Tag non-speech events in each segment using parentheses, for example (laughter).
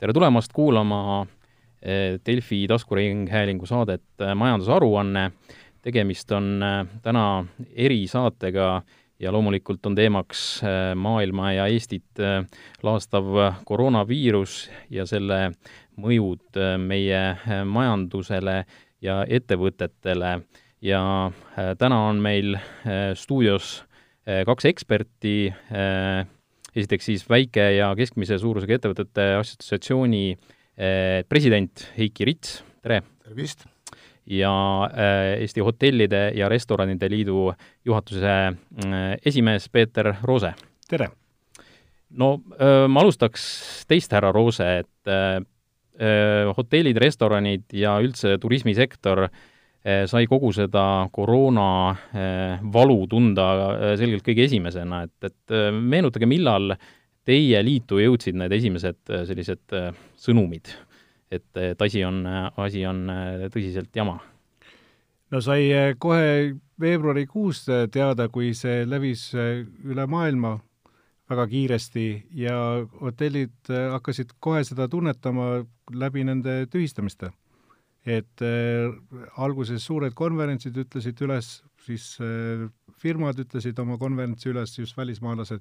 tere tulemast kuulama Delfi taskuringhäälingu saadet Majandusaruanne. tegemist on täna erisaatega ja loomulikult on teemaks maailma ja Eestit laastav koroonaviirus ja selle mõjud meie majandusele ja ettevõtetele. ja täna on meil stuudios kaks eksperti, esiteks siis väike- ja keskmise suurusega ettevõtete assotsiatsiooni eh, president Heiki Rits, tere! tervist! ja eh, Eesti Hotellide ja Restoranide Liidu juhatuse eh, esimees Peeter Roose. tere! no ma alustaks teist, härra Roose, et hotellid, restoranid ja üldse turismisektor äh, sai kogu seda koroona eh, valu tunda eh, selgelt kõige esimesena, et, et meenutage, millal teie liitu jõudsid need esimesed sellised sõnumid, et, et asi on, asi on tõsiselt jama? no sai kohe veebruarikuus teada, kui see levis üle maailma väga kiiresti ja hotellid hakkasid kohe seda tunnetama läbi nende tühistamiste et äh, alguses suured konverentsid ütlesid üles, siis äh, firmad ütlesid oma konverentsi üles, just välismaalased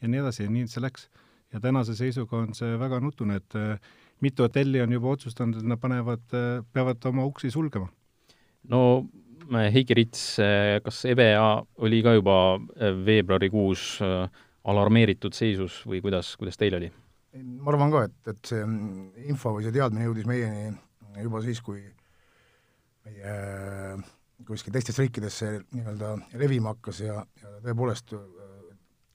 ja nii edasi ja nii see läks. ja tänase seisuga on see väga nutune, et äh, mitu hotelli on juba otsustanud, et nad panevad äh,, peavad oma uksi sulgema. no äh, Heiki Rits, äh, kas EVEA oli ka juba äh, veebruarikuus alarmeeritud seisus või kuidas, kuidas teil oli? ma arvan ka, et, et see info või see teadmine jõudis meieni juba siis, kui meie kuskil teistes riikides see nii-öelda levima hakkas ja, ja tõepoolest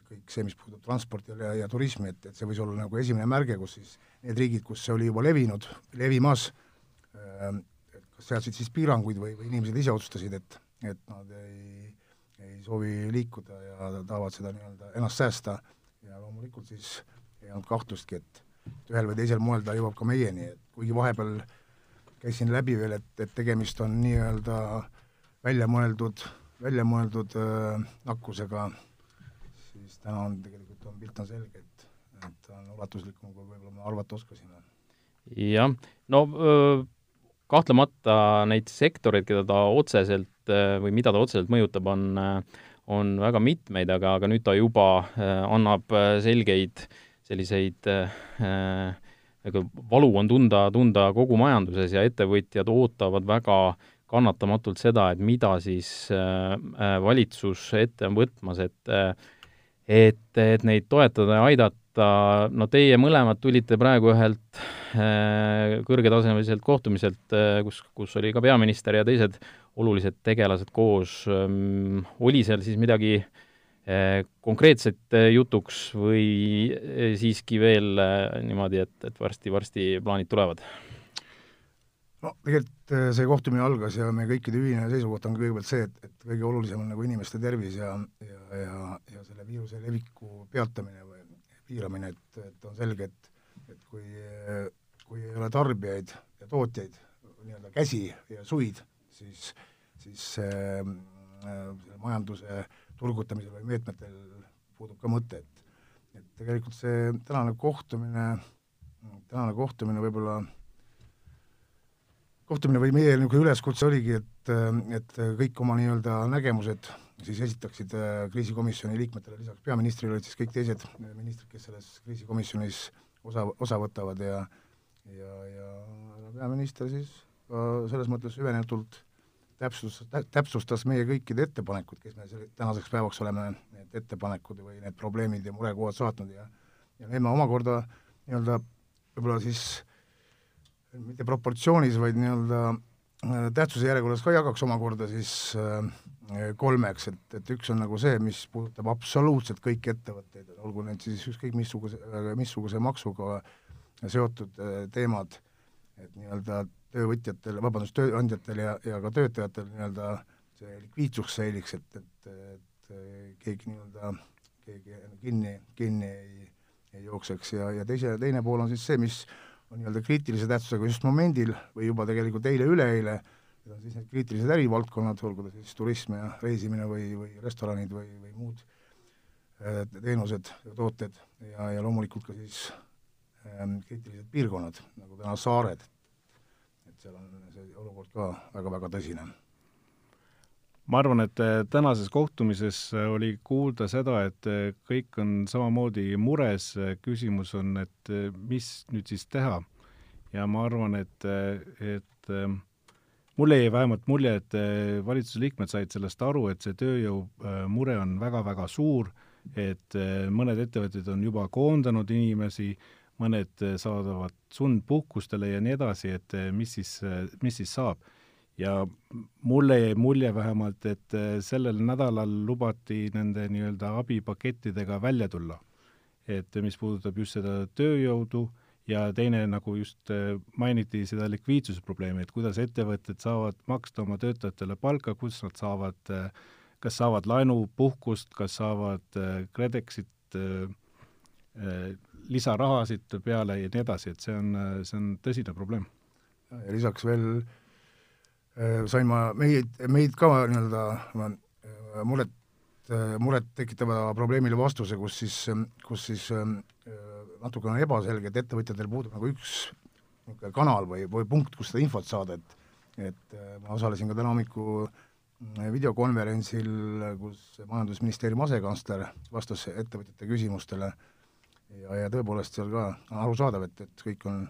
kõik see, mis puudutab transporti ja, ja turismi, et, et see võis olla nagu esimene märge, kus siis need riigid, kus see oli juba levinud, levimas, kas seadsid siis piiranguid või, või inimesed ise otsustasid, et, et nad ei, ei soovi liikuda ja tahavad seda nii-öelda ennast säästa. Ja loomulikult siis ei olnud kahtlustki, et ühel või teisel moel ta jõuab ka meieni, et kuigi vahepeal äh, käisin läbi veel, et, et tegemist on nii-öelda välja mõeldud, välja mõeldud äh, nakkusega, siis täna on tegelikult, on pilt on selge, et, et on ulatuslikum, kui võib-olla me arvata oskasime. jah, no öö, kahtlemata neid sektoreid, keda ta otseselt või mida ta otseselt mõjutab, on, on väga mitmeid, aga, aga nüüd ta juba annab selgeid selliseid äh, ega valu on tunda, tunda kogu majanduses ja ettevõtjad ootavad väga kannatamatult seda, et mida siis äh, äh, valitsus ette on võtmas, et äh, et, et neid toetada ja aidata, no teie mõlemad tulite praegu ühelt kõrgetasemeliselt kohtumiselt kus, kus oli ka peaminister ja teised olulised tegelased koos. Ähm,, oli seal siis midagi äh, Eh, konkreetselt eh, jutuks või eh, siiski veel niimoodi, et, et varsti-varsti plaanid tulevad? no tegelikult see kohtumine algas ja meie kõikide ühine seisukoht on kõigepealt see, et, et kõige olulisem on nagu inimeste tervis ja, ja, ja, ja selle viiruse leviku peatamine või piiramine, et, et on selge, et, et kui, kui ei ole tarbijaid ja tootjaid, nii-öelda käsi ja suid, siis, siis äh, majanduse äh, turgutamisel või meetmetel puudub ka mõte, et et tegelikult see tänane kohtumine, tänane kohtumine võib-olla, kohtumine või meie niisugune üleskutse oligi, et, et kõik oma nii-öelda nägemused siis esitaksid äh, kriisikomisjoni liikmetele, lisaks peaministrile olid siis kõik teised ministrid, kes selles kriisikomisjonis osa, osa võtavad ja ja, ja peaminister siis ka selles mõttes süvenetult täpsustas, täpsustas meie kõikide ettepanekud, kes me selle, tänaseks päevaks oleme need ettepanekud või need probleemid ja murekohad saatnud ja ja need ma omakorda nii-öelda võib-olla siis mitte proportsioonis, vaid nii-öelda äh, tähtsuse järjekorras ka jagaks omakorda siis äh, kolmeks, et, et üks on nagu see, mis puudutab absoluutselt kõiki ettevõtteid, olgu need siis ükskõik missuguse, missuguse maksuga seotud äh, teemad, et nii-öelda töövõtjatel, vabandust, tööandjatel ja, ja ka töötajatel nii-öelda see likviidsus säiliks, et, et, et keegi nii-öelda, keegi kinni, kinni ei, ei jookseks. Ja, ja teise, teine pool on siis see, mis on nii-öelda kriitilise tähtsusega just momendil või juba tegelikult eile-üleeile, need on siis need kriitilised ärivaldkonnad, olgu ta siis turism ja reisimine või, või restoranid või, või muud äh, teenused ja tooted. Ja, ja loomulikult ka siis ähm, kriitilised piirkonnad, nagu täna saared. et seal on see olukord ka väga-väga tõsine ma arvan, et äh, tänases kohtumises äh, oli kuulda seda, et äh, kõik on samamoodi mures, küsimus on, et mis nüüd siis teha. ja ma arvan, et, et mulle jäi vähemalt mulje, et valitsuse liikmed said sellest aru, et see tööjõumure on väga-väga suur, et mõned ettevõtted on juba koondanud inimesi, mõned saadavad sundpuhkustele ja nii edasi, et mis siis, mis siis saab ja mulle jäi mulje vähemalt, et äh, sellel nädalal lubati nende nii-öelda abipakettidega välja tulla. et mis puudutab just seda tööjõudu ja teine, nagu just äh, mainiti, seda likviidsusprobleemi, et kuidas ettevõtted saavad maksta oma töötajatele palka, kus nad saavad, äh, kas saavad laenupuhkust, kas saavad KredExit lisarahasid peale ja nii edasi, et see on, see on tõsine probleem. ja lisaks veel äh, Äh, sain ma meid, meid ka nii-öelda äh, muret, äh, muret tekitava probleemile vastuse, kus siis, kus siis natuke on ebaselge, et ettevõtjatel puudub nagu üks niisugune kanal või, või punkt, kust seda infot saada, et et ma osalesin ka täna hommiku videokonverentsil, kus Majandusministeeriumi asekantsler vastas ettevõtjate küsimustele ja, ja tõepoolest seal ka arusaadav, et, et kõik on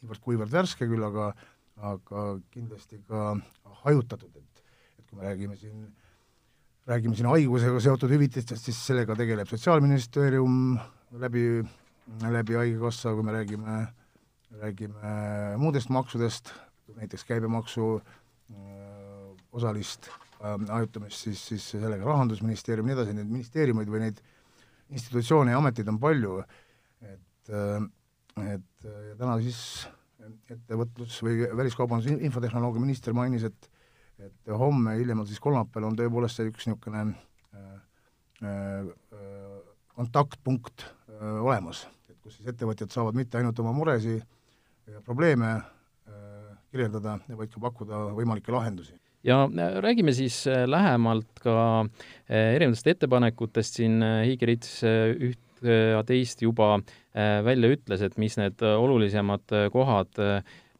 niivõrd-kuivõrd värske küll, aga aga kindlasti ka hajutatud, et, et kui me räägime siin, räägime siin haigusega seotud hüvitistest, siis sellega tegeleb Sotsiaalministeerium läbi, läbi Haigekassa, kui me räägime, räägime muudest maksudest, näiteks käibemaksu öö, osalist äh, hajutamist, siis, siis sellega Rahandusministeerium ja nii edasi, neid ministeeriumeid või neid institutsioone ja ameteid on palju, et, et ja täna siis ettevõtlus- või väliskaubandus- infotehnoloogia minister mainis, et et homme, hiljemalt siis kolmapäeval on tõepoolest see üks niisugune äh, äh, kontaktpunkt äh, olemas, et kus siis ettevõtjad saavad mitte ainult oma muresid ja probleeme äh, kirjeldada, vaid ka pakkuda võimalikke lahendusi ja äh, räägime siis äh, lähemalt ka erinevatest ettepanekutest, siin Hiigi Rits üht teist juba äh, välja ütles, et mis need äh, olulisemad äh, kohad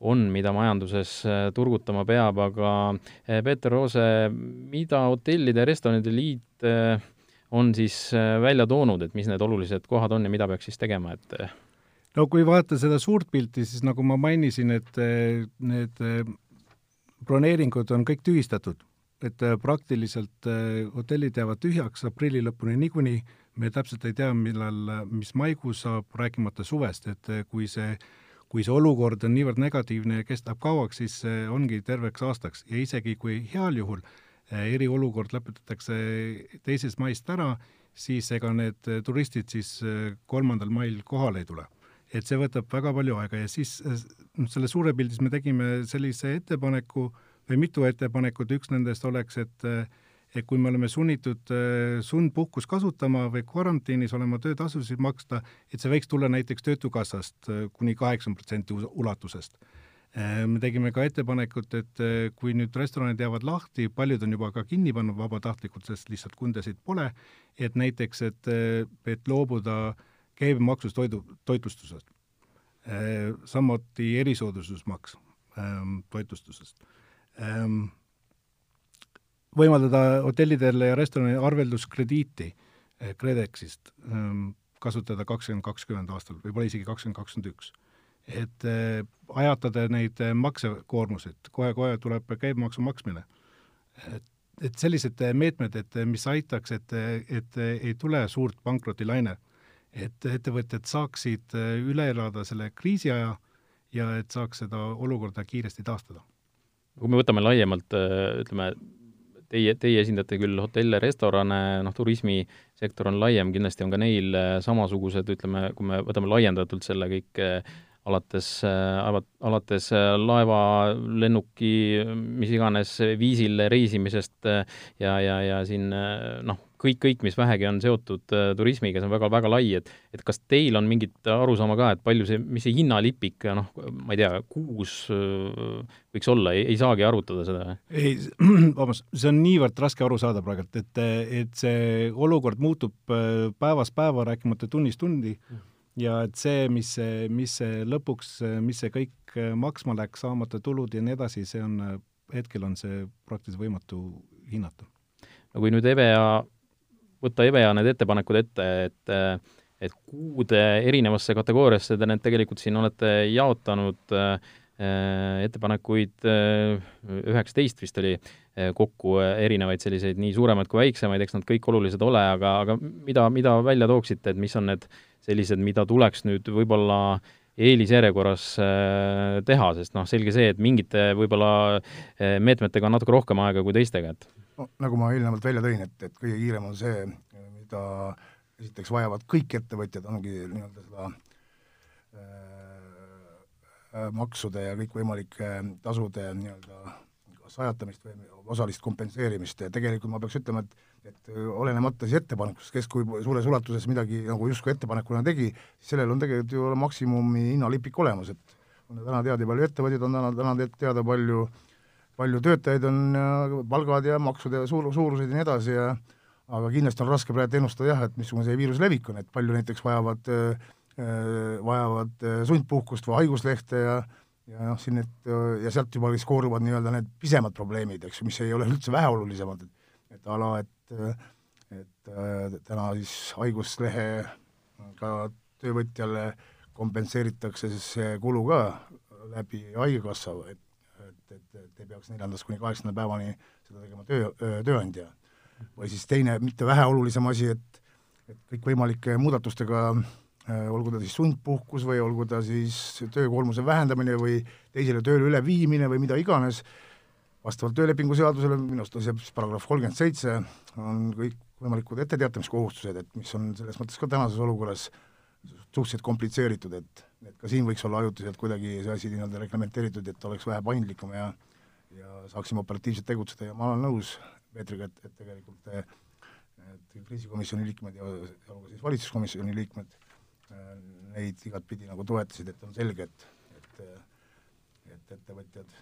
on, mida majanduses turgutama peab, aga Peeter Roose, mida hotellide ja restoranide liit on siis välja toonud, et mis need olulised kohad on ja mida peaks siis tegema, et no kui vaadata seda suurt pilti, siis nagu ma mainisin, et need broneeringud on kõik tühistatud, et praktiliselt hotellid jäävad tühjaks aprilli lõpuni niikuinii me täpselt ei tea, millal, mis maikuus saab, rääkimata suvest, et kui see kui see olukord on niivõrd negatiivne ja kestab kauaks, siis see ongi terveks aastaks ja isegi kui heal juhul eriolukord lõpetatakse teisest maist ära, siis ega need turistid siis kolmandal mail kohale ei tule. Et see võtab väga palju aega ja siis noh, selle suure pildis me tegime sellise ettepaneku või mitu ettepanekut, üks nendest oleks, et et kui me oleme sunnitud äh, sundpuhkust kasutama või karantiinis olema töötasusid maksta, et see võiks tulla näiteks Töötukassast äh, kuni kaheksakümmend protsenti ulatuses. Äh, me tegime ka ettepanekut, et kui nüüd restoranid jäävad lahti, paljud on juba ka kinni pannud vabatahtlikult, sest lihtsalt kundasid pole, et näiteks, et, et loobuda käibemaksust toidu, toitlustusest. samuti erisoodustusmaks ähm, toitlustusest ähm, võimaldada hotellidele ja restoranidele arvelduskrediiti eh, KredExist ehm, kasutada kakskümmend kakskümmend aastal, võib-olla isegi kakskümmend kakskümmend üks. et äh, ajatada neid eh, maksekoormuseid, kohe-kohe tuleb käibemaksu maksmine. et, et sellised meetmed, et mis aitaks, et, et ei tule suurt pankrotilaine, et ettevõtjad saaksid üle elada selle kriisiaja ja et saaks seda olukorda kiiresti taastada. kui me võtame laiemalt, ütleme, teie, teie esindate küll hotelle, restorane, noh, turismisektor on laiem, kindlasti on ka neil äh, samasugused, ütleme, kui me võtame laiendatult selle kõik äh, alates, äh, alates laeva, lennuki, mis iganes viisil reisimisest ja, ja, ja siin noh, kõik, kõik, mis vähegi on seotud äh, turismiga, see on väga, väga lai, et et kas teil on mingit arusaama ka, et palju see, mis see hinnalipik, noh, ma ei tea, kuus äh, võiks olla, ei saagi arutada seda? ei, (clears throat) vabandust, see on niivõrd raske aru saada praegult, et, et see olukord muutub äh, päevast päeva, rääkimata tunnist tundi, ja et see, mis see, mis see lõpuks, mis see kõik maksma läks, saamata tulud ja nii edasi, see on, hetkel on see praktiliselt võimatu hinnata. no kui nüüd EVEA, võtta EVEA need ettepanekud ette, et et kuude erinevasse kategooriasse te need tegelikult siin olete jaotanud äh, ettepanekuid üheksateist vist oli kokku erinevaid selliseid nii suuremaid kui väiksemaid, eks nad kõik olulised ole, aga, aga mida, mida välja tooksite, et mis on need sellised, mida tuleks nüüd võib-olla eelisjärjekorras teha, sest noh, selge see, et mingite võib-olla meetmetega on natuke rohkem aega kui teistega, et nagu ma eelnevalt välja tõin, et, et kõige kiirem on see, mida esiteks vajavad kõik ettevõtjad, ongi nii-öelda seda äh, maksude ja kõikvõimalike tasude nii-öelda kas ajatamist või osalist kompenseerimist. Ja tegelikult ma peaks ütlema, et et olenemata siis ettepanekust, kes kui suures ulatuses midagi nagu justkui ettepanekuna tegi, sellel on tegelikult ju maksimumi hinnalipik olemas, et on täna teada, palju ettevõtjaid on täna, täna teada, palju palju töötajaid on, palgad ja maksude suur, suurused ja nii edasi ja aga kindlasti on raske praegu ennustada jah, et missugune see viiruse levik on, et palju näiteks vajavad äh, vajavad äh, sundpuhkust või haiguslehte ja ja noh, siin need ja sealt juba siis kooruvad nii-öelda need pisemad probleemid, eks ju, mis ei ole üldse väheolulisemad, et et a la, et et äh, täna siis haiguslehe ka töövõtjale kompenseeritakse siis see kulu ka läbi Haigekassa, et et, et, et ei peaks neljandast kuni kaheksanda päevani seda tegema töö, tööandja. või siis teine, mitte väheolulisem asi, et et kõikvõimalike muudatustega olgu ta siis sundpuhkus või olgu ta siis töökoormuse vähendamine või teisele tööle üleviimine või mida iganes, vastavalt töölepingu seadusele, minu arust on see paragrahv kolmkümmend seitse, on kõikvõimalikud etteteatamiskohustused, et mis on selles mõttes ka tänases olukorras suhteliselt komplitseeritud, et, et ka siin võiks olla ajutiselt kuidagi see asi nii-öelda reglementeeritud, et oleks vähe paindlikum ja ja saaksime operatiivselt tegutseda ja ma olen nõus Peetriga, et, et tegelikult et kriisikomisjoni liikmed ja, ka siis valitsuskomisjoni liikmed äh, neid igatpidi nagu toetasid, et on selge, et, et et ettevõtjad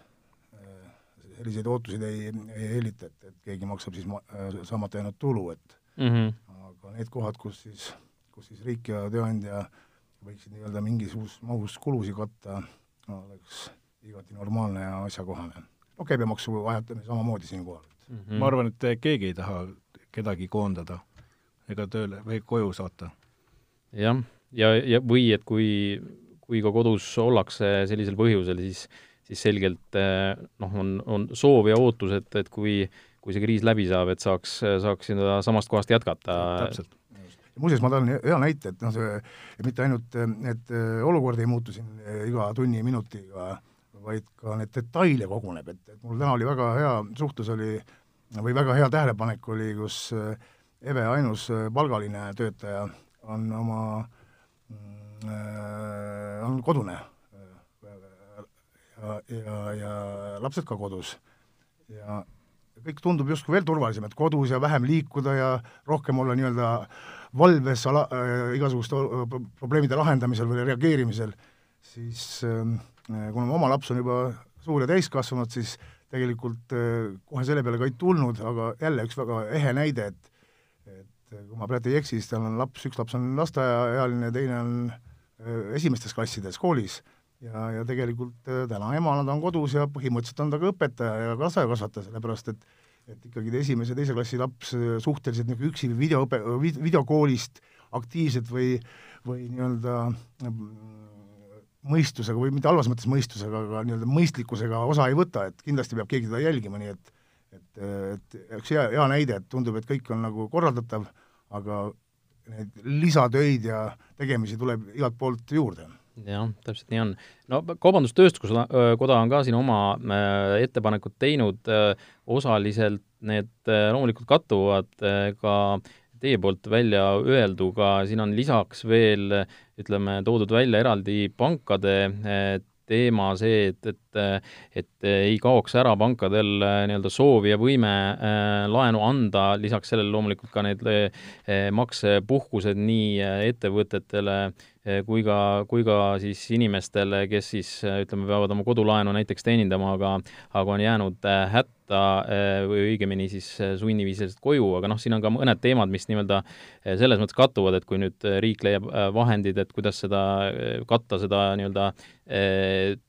äh, selliseid ootuseid ei, ei eelita, et, et keegi maksab siis ma, äh, saamata jäänud tulu, et mm -hmm. aga need kohad, kus siis, kus siis riik ja tööandja võiksid nii-öelda mingisuguses mahus kulusid katta oleks igati normaalne ja asjakohane. no käibemaksu ajatamine samamoodi siinkohal mm. -hmm. ma arvan, et keegi ei taha kedagi koondada ega tööle või koju saata. jah, ja, ja või et kui, kui ka kodus ollakse sellisel põhjusel, siis siis selgelt eh, noh, on, on soov ja ootus, et, et kui, kui see kriis läbi saab, et saaks, saaks seda samast kohast jätkata. täpselt muuseas, ma tahan hea näite, et noh, see, mitte ainult, et olukord ei muutu siin iga tunni-minutiga, vaid ka need detaile koguneb, et, et mul täna oli väga hea suhtlus oli või väga hea tähelepanek oli, kus äh, Eve ainus äh, palgaline töötaja on oma äh,, on kodune ja, ja, ja lapsed ka kodus. ja kõik tundub justkui veel turvalisem, et kodus ja vähem liikuda ja rohkem olla nii-öelda valves ala, äh, igasuguste probleemide lahendamisel või reageerimisel, siis äh, kuna oma laps on juba suur ja täiskasvanud, siis tegelikult äh, kohe selle peale ka ei tulnud, aga jälle üks väga ehe näide, et et kui ma praegu ei eksi, siis tal on laps, üks laps on lasteaiaealine, teine on äh, esimestes klassides koolis. Ja, ja tegelikult äh, täna emana ta on kodus ja põhimõtteliselt on ta ka õpetaja ja lasteaiakasvataja, sellepärast et et ikkagi esimese teise klassi laps suhteliselt niisugune üksi videoõpe, videokoolist aktiivselt või, või nii-öelda mõistusega või mitte halvas mõttes mõistusega, aga nii-öelda mõistlikkusega osa ei võta, et kindlasti peab keegi teda jälgima, nii et et, et üks hea, hea näide, et tundub, et kõik on nagu korraldatav, aga neid lisatöid ja tegemisi tuleb igalt poolt juurde jah, täpselt nii on. no Kaubandus-Tööstuskoda on ka siin oma äh, ettepanekud teinud, äh, osaliselt need äh, loomulikult kattuvad ka teie poolt välja öelduga, siin on lisaks veel ütleme, toodud välja eraldi pankade teema see, et, et et ei kaoks ära pankadel nii-öelda soov ja võime laenu anda, lisaks sellele loomulikult ka need maksepuhkused nii ettevõtetele Eh, kui ka, kui ka siis inimestele, kes siis ütleme, peavad oma kodulaenu näiteks teenindama, aga aga on jäänud äh, hätta või õigemini siis sunniviisiliselt koju, aga noh, siin on ka mõned teemad, mis nii-öelda selles mõttes kattuvad, et kui nüüd riik leiab vahendid, et kuidas seda, katta seda nii-öelda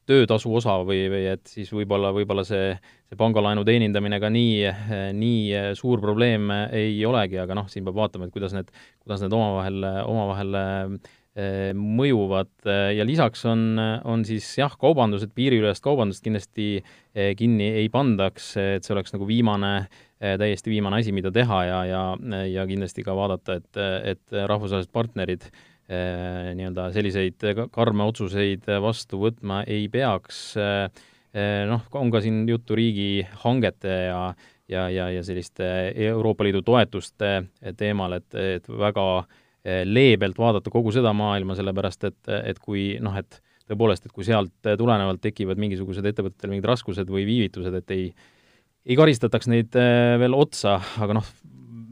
töötasu osa või, või et siis võib-olla, võib-olla see, see pangalaenu teenindamine ka nii, nii suur probleem ei olegi, aga noh, siin peab vaatama, et kuidas need, kuidas need omavahel, omavahel mõjuvad äh, ja lisaks on, on siis jah, kaubandused, piiriülest kaubandust kindlasti äh, kinni ei pandaks, et see oleks nagu viimane, täiesti viimane asi, mida teha ja, ja, ja kindlasti ka vaadata, et, et rahvusvahelised partnerid nii-öelda selliseid karme otsuseid vastu võtma ei peaks. noh, on ka siin juttu riigihangete ja ja, ja, ja selliste Euroopa Liidu toetuste teemal, et, et väga äh, Eh, leebelt vaadata kogu seda maailma, sellepärast et, et kui noh, et tõepoolest, et kui sealt tulenevalt tekivad mingisugused ettevõtetel mingid raskused või viivitused, et ei, ei karistataks neid eh, veel otsa, aga noh,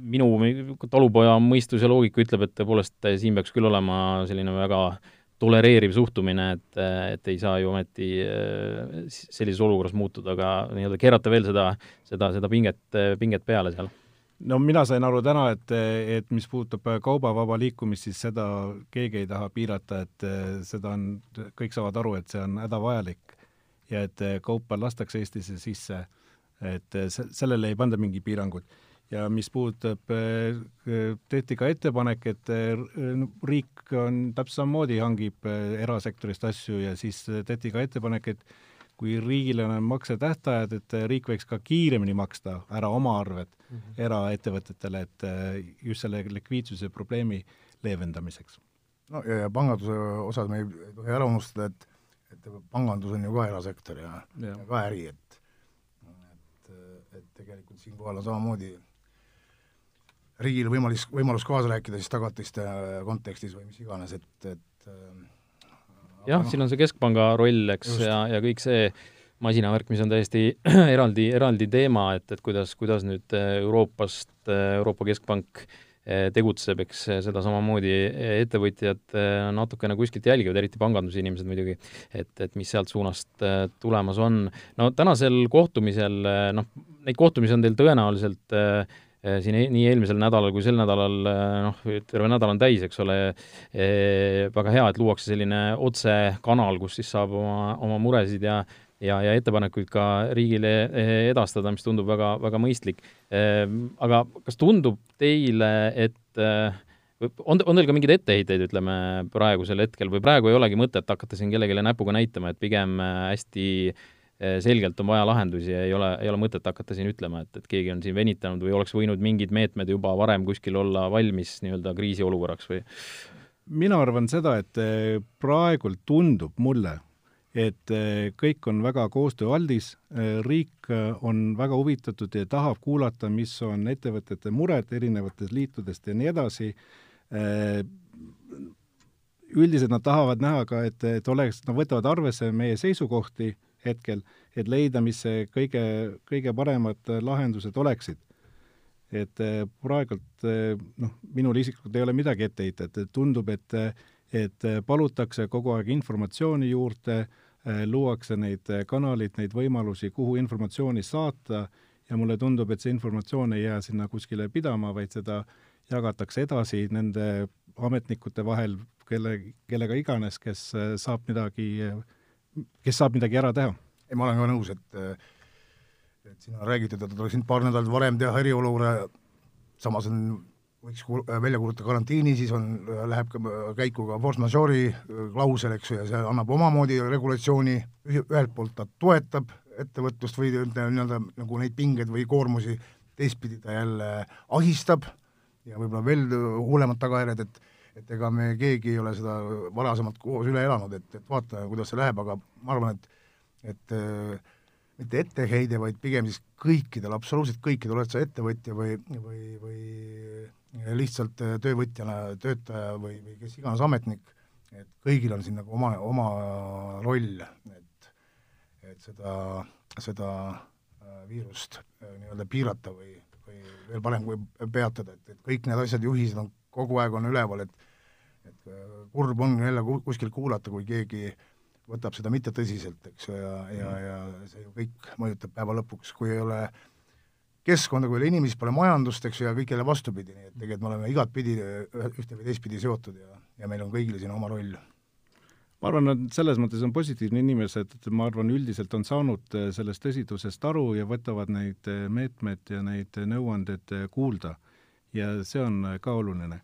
minu talupoja mõistus ja loogika ütleb, et tõepoolest siin peaks küll olema selline väga tolereeriv suhtumine, et, et ei saa ju ometi eh, sellises olukorras muutuda, aga nii-öelda keerata veel seda, seda, seda pinget, pinget peale seal no mina sain aru täna, et, et mis puudutab kauba vaba liikumist, siis seda keegi ei taha piirata, et seda on, kõik saavad aru, et see on hädavajalik ja et kaupa lastakse Eestisse sisse, et sellele ei panda mingi piiranguid. ja mis puudutab, tehti ka ettepanek, et riik on täpselt samamoodi, hangib erasektorist asju ja siis tehti ka ettepanek, et kui riigil on maksetähtajad, et riik võiks ka kiiremini maksta ära oma arved mm -hmm. eraettevõtetele, et äh, just selle likviidsuse probleemi leevendamiseks. no ja, ja panganduse osas me ei tohi ära unustada, et et pangandus on ju ka erasektor ja, ja. ja ka äri, et et, et tegelikult siinkohal on samamoodi riigil võimalus, võimalus kaasa rääkida siis tagatiste kontekstis või mis iganes, et, et jah siin on see keskpanga roll, eks, ja, ja kõik see masinavärk, mis on täiesti (clears throat) eraldi, eraldi teema, et, et kuidas, kuidas nüüd äh, Euroopast, äh, Euroopa Keskpank äh, tegutseb, eks seda samamoodi ettevõtjad natukene kuskilt jälgivad, eriti pangandusinimesed muidugi, et, et mis sealt suunast tulemas on. no tänasel kohtumisel, noh, neid kohtumisi on teil tõenäoliselt Äh, siin e-, nii eelmisel nädalal kui sel nädalal äh, noh, terve nädal on täis, eks ole, äh, väga hea, et luuakse selline otsekanal, kus siis saab oma, oma muresid ja ja, ja ettepanekuid ka riigile edastada, mis tundub väga, väga mõistlik. Aga kas tundub teile, et on, on teil ka mingeid etteheiteid, ütleme, praegusel hetkel või praegu ei olegi mõtet hakata siin kellelegi näpuga näitama, et pigem hästi äh, selgelt on vaja lahendusi ja ei ole, ei ole mõtet hakata siin ütlema, et, et keegi on siin venitanud või oleks võinud mingid meetmed juba varem kuskil olla valmis nii-öelda kriisiolukorraks või? mina arvan seda, et eh, praegult tundub mulle, et eh, kõik on väga koostööaldis, riik on väga huvitatud ja tahab kuulata, mis on ettevõtete mured erinevatest liitudest ja nii edasi. üldiselt nad tahavad näha ka, et, et oleks, nad võtavad arvesse meie seisukohti hetkel, et leida, mis see kõige, kõige paremad lahendused oleksid. et eh, praegult eh, noh, minul isiklikult ei ole midagi ette heita, et tundub, et et palutakse kogu aeg informatsiooni juurde, luuakse neid kanaleid, neid võimalusi, kuhu informatsiooni saata ja mulle tundub, et see informatsioon ei jää sinna kuskile pidama, vaid seda jagatakse edasi nende ametnikute vahel, kelle, kellega iganes, kes saab midagi kes saab midagi ära teha. ei, ma olen ka nõus, et et siin on räägitud, et oleks nüüd paar nädalat varem teha eriolukorra, samas on, võiks välja kuulutada karantiini, siis on, läheb ka käiku ka force majeure'i klausel, eks ju, ja see annab omamoodi regulatsiooni, ühelt poolt ta toetab ettevõtlust või nii-öelda nagu neid pingeid või koormusi, teistpidi ta jälle ahistab ja võib-olla veel hullemad tagajärjed, et et ega me keegi ei ole seda varasemalt koos üle elanud, et, et vaatame, kuidas see läheb, aga ma arvan, et et äh, mitte etteheide, vaid pigem siis kõikidel, absoluutselt kõikidel, oled sa ettevõtja või, või, või lihtsalt töövõtjana töötaja või, või kes iganes ametnik, et kõigil on siin nagu oma, oma roll, et et seda, seda äh, viirust äh, nii-öelda piirata või, või veel parem kui peatada, et, et kõik need asjad, juhised on kogu aeg on üleval, et et äh, kurb on jälle kuskil kuulata, kui keegi võtab seda mitte tõsiselt, eks ju, ja, ja, ja see ju kõik mõjutab päeva lõpuks, kui ei ole keskkonda, kui ei ole inimesi, pole majandust, eks ju, ja kõik jälle vastupidi, nii et tegelikult me oleme igatpidi ühte või teistpidi seotud ja, ja meil on kõigil siin oma roll ma arvan, et selles mõttes on positiivne, inimesed, ma arvan, üldiselt on saanud äh, sellest tõsidusest aru ja võtavad neid äh, meetmeid ja neid nõuandeid kuulda. ja see on ka oluline.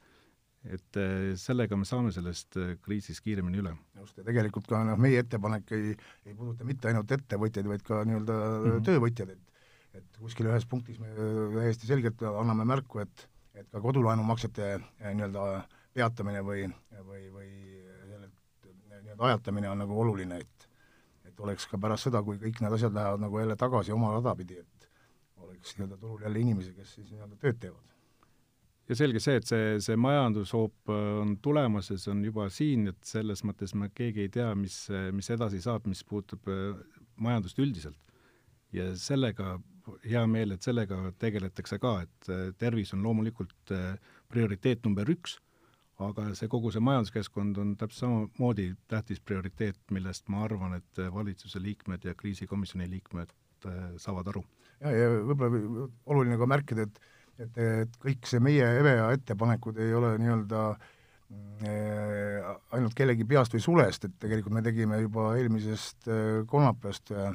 Et sellega me saame sellest kriisist kiiremini üle. just, ja tegelikult ka noh, meie ettepanek ei, ei puuduta mitte ainult ettevõtjaid, vaid ka nii-öelda mm -hmm. töövõtjaid, et et kuskil ühes punktis me täiesti selgelt anname märku, et et ka kodulaenumaksete nii-öelda peatamine või, või, või nii-öelda ajatamine on nagu oluline, et et oleks ka pärast seda, kui kõik need asjad lähevad nagu jälle tagasi oma rada pidi, et oleks nii-öelda turul jälle inimesi, kes siis nii-öelda tööd teevad. Ja selge see, et see, see majandushoop äh, on tulemas ja see on juba siin, et selles mõttes me keegi ei tea, mis, mis edasi saab, mis puutub äh, majandust üldiselt. ja sellega, hea meel, et sellega tegeletakse ka, et äh, tervis on loomulikult prioriteet number üks aga see kogu see majanduskeskkond on täpselt samamoodi tähtis prioriteet, millest ma arvan, et valitsuse liikmed ja kriisikomisjoni liikmed saavad aru. ja, ja võib-olla oluline ka märkida, et et, et kõik see meie EVEA ettepanekud ei ole nii-öelda äh, ainult kellegi peast või sulest, et tegelikult me tegime juba eelmisest äh, kolmapäevast äh,,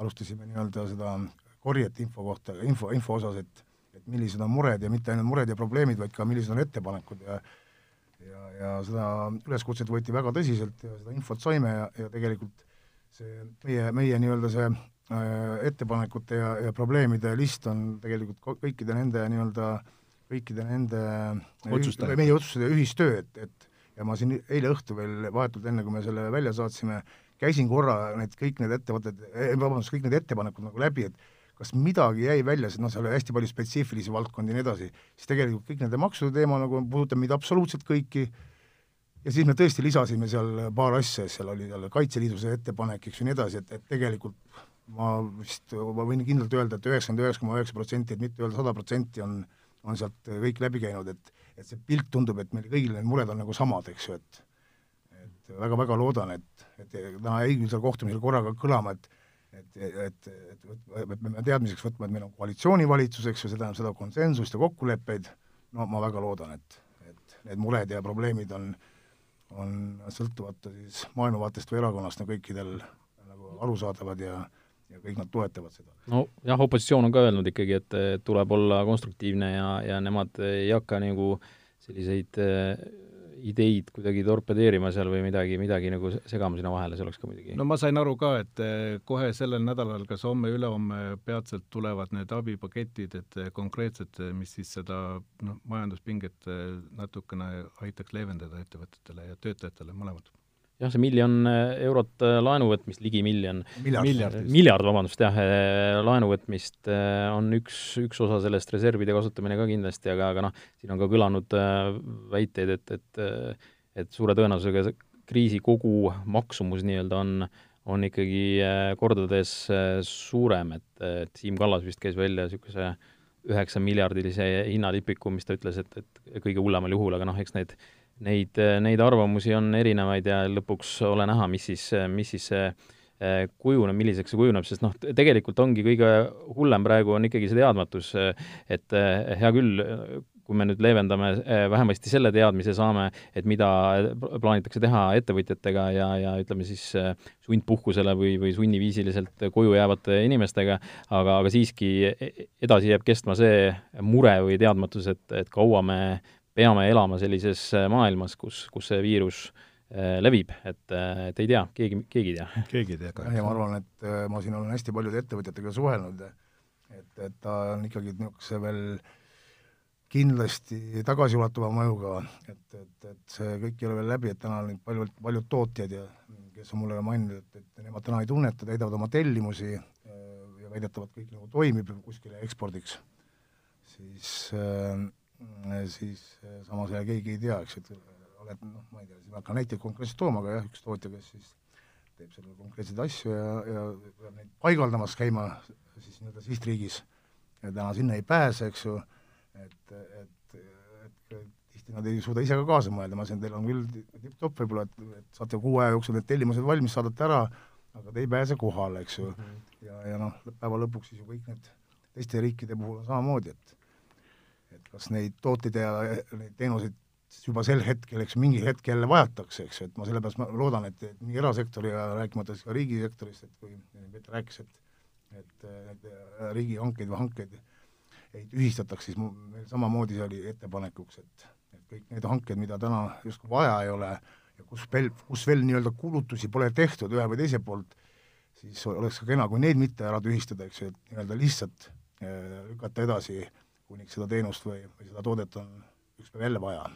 alustasime nii-öelda seda korjet info kohta, info, info osas, et et millised on mured ja mitte ainult mured ja probleemid, vaid ka millised on ettepanekud ja ja, ja seda üleskutset võeti väga tõsiselt ja seda infot saime ja, ja tegelikult see meie, meie nii-öelda see ettepanekute ja, ja probleemide list on tegelikult kõikide nende nii-öelda, kõikide nende Otsustaja. meie otsustada ühistöö, et, et ja ma siin eile õhtul veel vahetult enne, kui me selle välja saatsime, käisin korra need kõik need ettevõtted eh,, vabandust, kõik need ettepanekud nagu läbi, et kas midagi jäi välja, sest noh, seal oli hästi palju spetsiifilisi valdkondi ja nii edasi, siis tegelikult kõik nende maksude teema nagu puudutab meid absoluutselt kõiki, ja siis me tõesti lisasime seal paar asja, seal oli jälle Kaitseliidu see ettepanek, eks ju, nii edasi, et, et tegelikult ma vist, ma võin kindlalt öelda et, et üheksakümmend üheksa koma üheksa protsenti, et mitte öelda sada protsenti on, on sealt kõik läbi käinud, et et see pilt tundub, et meil kõigil need mured on nagu samad, eks ju, et et väga-väga loodan, et, et täna jäi küll seal kohtumisel korraga kõlama, et et, et, et, et me peame teadmiseks võtma, et meil on koalitsioonivalitsus, eks ju, see tähendab seda konsensust ja kokkuleppeid, no ma väga loodan, et, et need mured ja probleemid on, on sõltuvata siis maailmavaatest või erakonnast, no kõikidel nagu arusaadavad ja ja kõik nad toetavad seda. no jah, opositsioon on ka öelnud ikkagi, et tuleb olla konstruktiivne ja, ja nemad ei hakka nagu selliseid ideid kuidagi torpedeerima seal või midagi, midagi nagu segama sinna vahele, see oleks ka muidugi no ma sain aru ka, et eh, kohe sellel nädalal, kas homme-ülehomme peatselt tulevad need abipaketid, et eh, konkreetsed, eh, mis siis seda noh, majanduspinget natukene aitaks leevendada ettevõtetele ja töötajatele, mõlemad jah, see miljon äh, eurot äh, laenu võtmist, ligi miljon, miljard, miljard, vabandust, jah, äh, laenu võtmist on üks, üks osa sellest, reservide kasutamine ka kindlasti, aga, aga noh, siin on ka kõlanud väiteid, et, et et suure tõenäosusega kriisi kogu maksumus nii-öelda on, on ikkagi kordades suurem, et, et Siim Kallas vist käis välja niisuguse üheksa miljardilise hinnatipiku, mis ta ütles, et, et kõige hullemal juhul, aga noh, eks need neid, neid arvamusi on erinevaid ja lõpuks ole näha, mis siis, mis siis eh, kujuneb, milliseks see kujuneb, sest noh, tegelikult ongi kõige hullem praegu on ikkagi see teadmatus, et eh, hea küll, kui me nüüd leevendame, eh, vähemasti selle teadmise saame, et mida plaanitakse teha ettevõtjatega ja, ja ütleme siis sundpuhkusele või, või sunniviisiliselt koju jäävate inimestega, aga, aga siiski edasi jääb kestma see mure või teadmatus, et, et kaua me peame elama sellises äh, maailmas, kus, kus see viirus äh, levib, et, äh, et ei tea, keegi, keegi ei tea. (laughs) keegi ei tea ka. ja ma arvan, et ma siin olen hästi paljude ettevõtjatega suhelnud, et, et ta on ikkagi niisuguse veel kindlasti tagasiulatuva mõjuga, et, et, et see kõik ei ole veel läbi, et täna on paljud, paljud tootjad ja kes on mulle maininud, et, et nemad täna ei tunneta, täidavad oma tellimusi ja väidetavalt kõik nagu toimib kuskile ekspordiks, siis äh, siis eh, samas jälle keegi ei tea, eks, et oled noh, ma ei tea, siin ma ei hakka näiteid konkreetselt tooma, aga jah, üks tootja, kes siis teeb seal konkreetseid asju ja, ja peab neid paigaldamas käima siis nii-öelda sihtriigis ja täna sinna ei pääse, eks ju, et, et, et tihti nad ei suuda ise ka kaasa mõelda, ma ütlesin, teil on küll tipp-topp võib-olla, et, et saate kuu aja jooksul need tellimused valmis, saadate ära, aga te ei pääse kohale, eks ju mm. -hmm. ja, ja noh, päeva lõpuks siis ju kõik need teiste riikide puhul on samamoodi, et et kas neid tooteid ja neid teenuseid juba sel hetkel, eks mingil hetkel jälle vajatakse, eks ju, et ma sellepärast ma loodan, et, et nii erasektori ja rääkimata siis ka riigisektorist, et kui Peeter rääkis, et et need riigihankeid või hankeid ei tühistataks, siis meil samamoodi see oli ettepanekuks, et et kõik need hanked, mida täna justkui vaja ei ole ja kus veel, kus veel nii-öelda kulutusi pole tehtud ühe või teise poolt, siis oleks ka kena, kui neid mitte ära tühistada, eks ju, et nii-öelda lihtsalt eh, lükata edasi, kuniks seda teenust või, või seda toodet on ükspäev jälle vaja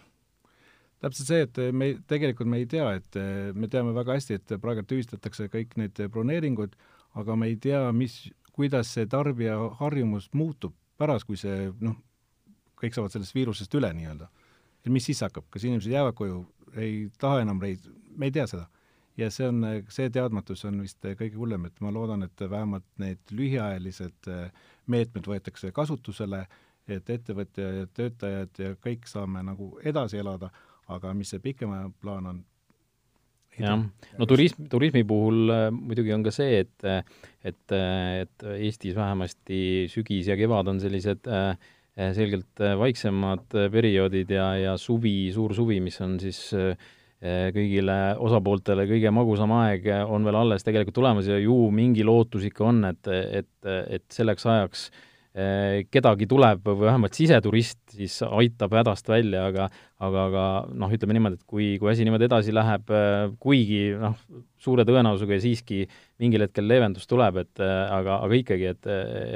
täpselt see, et me tegelikult me ei tea, et me teame väga hästi, et praegu tühistatakse kõik need broneeringud, aga me ei tea, mis, kuidas see tarbija harjumus muutub pärast, kui see noh, kõik saavad sellest viirusest üle nii-öelda. et mis siis hakkab, kas inimesed jäävad koju, ei taha enam reis-, me ei tea seda. ja see on, see teadmatus on vist kõige hullem, et ma loodan, et vähemalt need lühiajalised meetmed võetakse kasutusele, et ettevõtja ja töötajad ja kõik saame nagu edasi elada aga mis see pikema plaan on? jah, no turism, turismi puhul äh, muidugi on ka see, et et, et Eestis vähemasti sügis ja kevad on sellised äh, selgelt vaiksemad perioodid ja, ja suvi, suur suvi, mis on siis äh, kõigile osapooltele kõige magusam aeg, on veel alles tegelikult tulemas ja ju mingi lootus ikka on, et, et, et selleks ajaks äh, kedagi tuleb või vähemalt siseturist, siis aitab hädast välja, aga aga, aga noh, ütleme niimoodi, et kui, kui asi niimoodi edasi läheb, eh, kuigi noh, suure tõenäosusega siiski mingil hetkel leevendus tuleb, et eh, aga, aga ikkagi, et,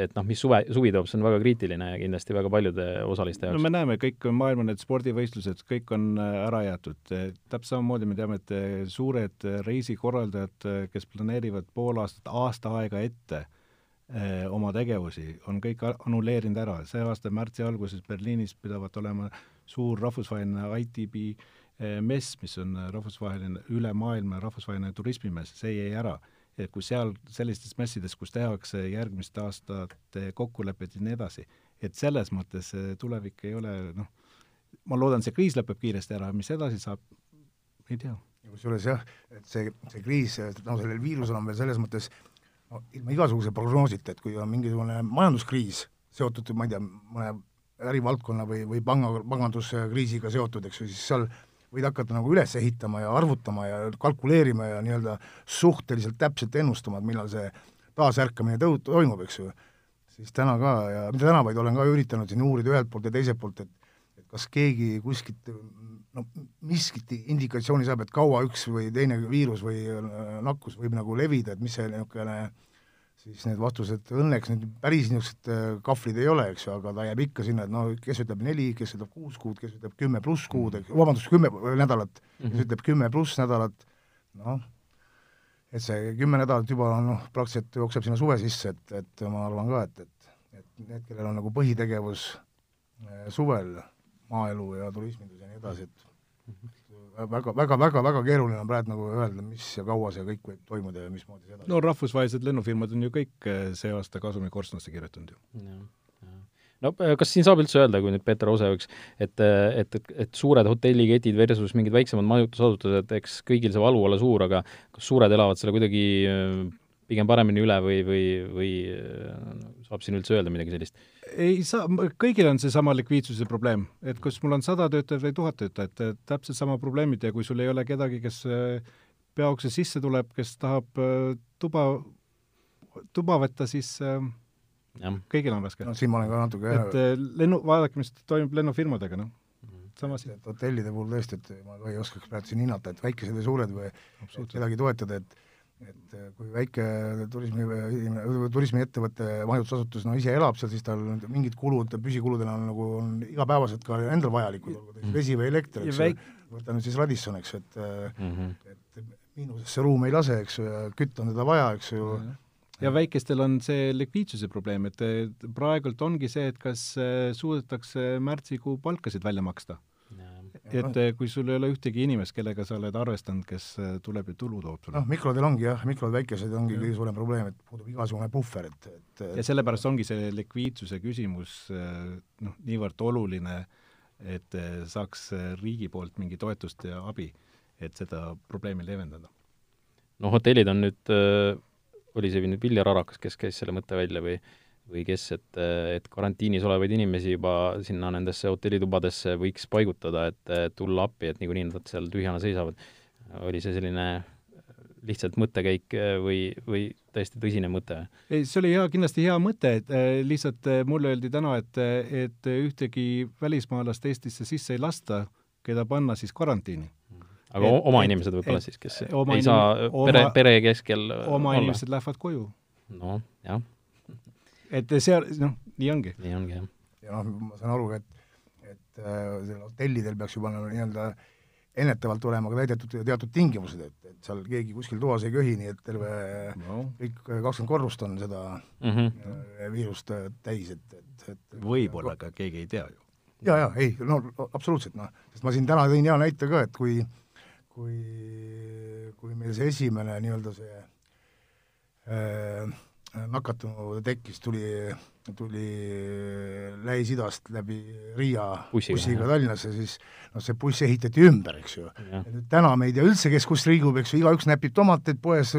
et noh, mis suve, suvi toob, see on väga kriitiline ja kindlasti väga paljude osaliste jaoks. no me näeme, kõik maailma need spordivõistlused, kõik on ära jäetud. täpselt samamoodi me teame, et suured reisikorraldajad, kes planeerivad pool aastat, aasta aega ette Eh, oma tegevusi, on kõik annuleerinud ära, see aasta märtsi alguses Berliinis pidavat olema suur rahvusvaheline ITB eh, mess, mis on rahvusvaheline, üle maailma rahvusvaheline turismimess, see jäi ära. et kui seal sellistes messides, kus tehakse järgmiste aastate kokkulepped ja nii edasi, et selles mõttes tulevik ei ole noh, ma loodan, see kriis lõpeb kiiresti ära, mis edasi saab, ei tea. Kusjuures jah, et see, see kriis, no sellel viirusel on veel selles mõttes no ilma igasuguse prognoosita, et kui on mingisugune majanduskriis seotud, ma ei tea, mõne ärivaldkonna või, või panga, panganduskriisiga seotud, eks ju, siis seal võid hakata nagu üles ehitama ja arvutama ja kalkuleerima ja nii-öelda suhteliselt täpselt ennustama, et millal see taasärkamine tõu-, toimub, eks ju. siis täna ka ja mitte täna, vaid olen ka üritanud siin uurida ühelt poolt ja teiselt poolt, et et kas keegi kuskilt no miskit indikatsiooni saab, et kaua üks või teine viirus või äh, nakkus võib nagu levida, et mis see niisugune siis need vastused, õnneks nüüd päris niisugused äh, kahvlid ei ole, eks ju, aga ta jääb ikka sinna, et no kes ütleb neli, kes ütleb kuus kuud, kes ütleb kümme pluss kuud, vabandust, kümme nädalat mm, -hmm. kes ütleb kümme pluss nädalat, noh, et see kümme nädalat juba noh, praktiliselt jookseb sinna suve sisse, et, et ma arvan ka, et, et, et need, kellel on nagu põhitegevus äh, suvel, maaelu ja turismindus ja nii edasi, et väga, väga, väga, väga keeruline on praegu nagu öelda, mis ja kaua see kõik võib toimuda ja mismoodi see edasi. no rahvusvahelised lennufirmad on ju kõik eh, see aasta kasumi korstnasse kirjutanud ju. no eh, kas siin saab üldse öelda, kui nüüd Peeter Ose eh, et, et, et suured hotelliketid versus mingid väiksemad majutusasutused, eks kõigil see valu ole suur, aga kas suured elavad selle kuidagi pigem paremini üle või, või, või saab siin üldse öelda midagi sellist? Ei saa, kõigil on seesama likviidsuse probleem, et kas mul on sada töötajat või tuhat töötajat, täpselt sama probleemid ja kui sul ei ole kedagi, kes äh, peaukse sisse tuleb, kes tahab äh, tuba, tuba võtta, siis äh, ja. kõigil on raske. no siin ma olen ka natuke et lennu, vaadake, mis toimub lennufirmadega, noh sama asi. hotellide puhul tõesti, et ma ka ei oskaks praegu siin hinnata, et väikesed või suured või kedagi toetada, et et äh, kui väike turismi, turismiettevõte, majutusasutus no ise elab seal, siis tal mingid kulud, püsikuludena on nagu on igapäevaselt ka endal vajalikud, olgu ta siis vesi või elekter, eks ju väik..., võta nüüd siis Radisson, eks ju, et mm -hmm. et miinusesse ruum ei lase, eks ju, ja kütt on teda vaja, eks ju. Mm, -hmm ja väikestel on see likviidsuse probleem, et praegult ongi see, et kas äh, suudetakse märtsikuu palkasid välja maksta et eh, kui sul ei ole ühtegi inimest, kellega sa oled arvestanud, kes eh, tuleb ja tulu toob sulle. noh, mikrodel ongi jah, mikrod väikesed ongi kõige suurem probleem, et puudub igasugune puhver, et, et ja sellepärast ongi see likviidsuse küsimus eh, noh, niivõrd oluline, et saaks riigi poolt mingi toetust ja abi, et seda probleemi leevendada. no hotellid on nüüd, oli see nüüd Viljar Arakas, kes käis selle mõtte välja või või kes, et, et karantiinis olevaid inimesi juba sinna nendesse hotellitubadesse võiks paigutada, et tulla appi, et niikuinii nad seal tühjana seisavad. oli see selline lihtsalt mõttekäik või, või täiesti tõsine mõte? ei, see oli hea, kindlasti hea mõte, et äh, lihtsalt äh, mulle öeldi täna, et, et ühtegi välismaalast Eestisse sisse ei lasta, keda panna siis karantiini. aga et, oma inimesed võib-olla siis, kes ei saa pere, pere keskel oma olla. inimesed lähevad koju. noh, jah et see, noh, nii ongi. nii ongi, jah. ja noh, ma saan aru, et, et äh, hotellidel peaks juba nagu nii-öelda ennetavalt olema ka täidetud teatud tingimused, et, et seal keegi kuskil toas ei köhi, nii et terve no. kõik kakskümmend korrust on seda mm -hmm. viirust äh, täis, et, et, et võib-olla, aga keegi ei tea ju. jaa, jaa, ei, no absoluutselt, noh, sest ma siin täna tõin hea näite ka, et kui kui, kui meil see esimene nii-öelda see äh, nakatunu tekkis, tuli, tuli Lähis-Idast läbi Riia bussiga, bussiga Tallinnasse, siis noh, see buss ehitati ümber, eks ju. täna me ei tea üldse, kes kus liigub, eks ju, igaüks näpib tomateid poes,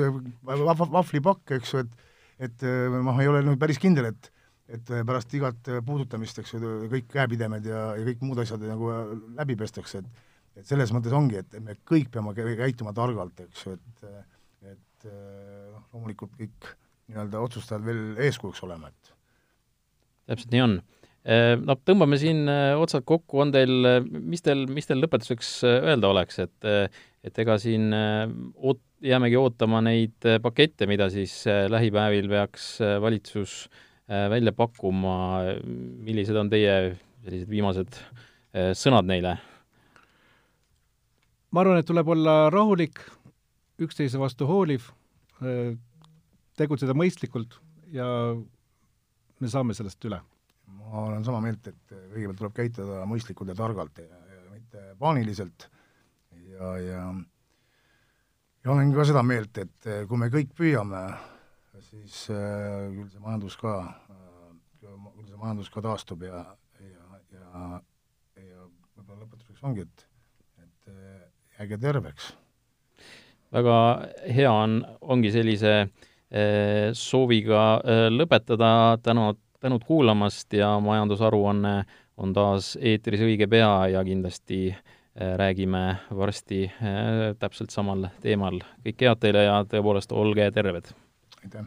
vahvlipakk, eks ju, et et noh, ei ole nüüd päris kindel, et et pärast igat puudutamist, eks ju, kõik käepidemed ja, ja kõik muud asjad nagu läbi pestakse, et et selles mõttes ongi, et me kõik peame käituma targalt, eks ju, et et noh, loomulikult kõik nii-öelda otsustajad veel eeskujuks olema, et täpselt nii on. Äh, no tõmbame siin äh, otsad kokku, on teil, äh, mis teil, mis teil lõpetuseks öelda oleks, et et ega siin oot-, jäämegi ootama neid pakette, mida siis lähipäevil peaks valitsus välja pakkuma, millised on teie sellised viimased sõnad neile? ma arvan, et tuleb olla rahulik, üksteise vastu hooliv, tegutseda mõistlikult ja me saame sellest üle. ma olen sama meelt, et kõigepealt tuleb käituda mõistlikult ja targalt ja, ja mitte paaniliselt ja, ja ja olen ka seda meelt, et kui me kõik püüame, siis äh, küll see majandus ka äh,, küll see majandus ka taastub ja, ja, ja, ja võib-olla lõpetuseks ongi, et, et äh, jääge terveks. väga hea on, ongi sellise äh, sooviga eh, lõpetada, tänud, tänud kuulamast ja majandusaruanne on taas eetris õige pea ja kindlasti eh, räägime varsti täpselt samal teemal. kõike head teile ja tõepoolest olge terved! aitäh!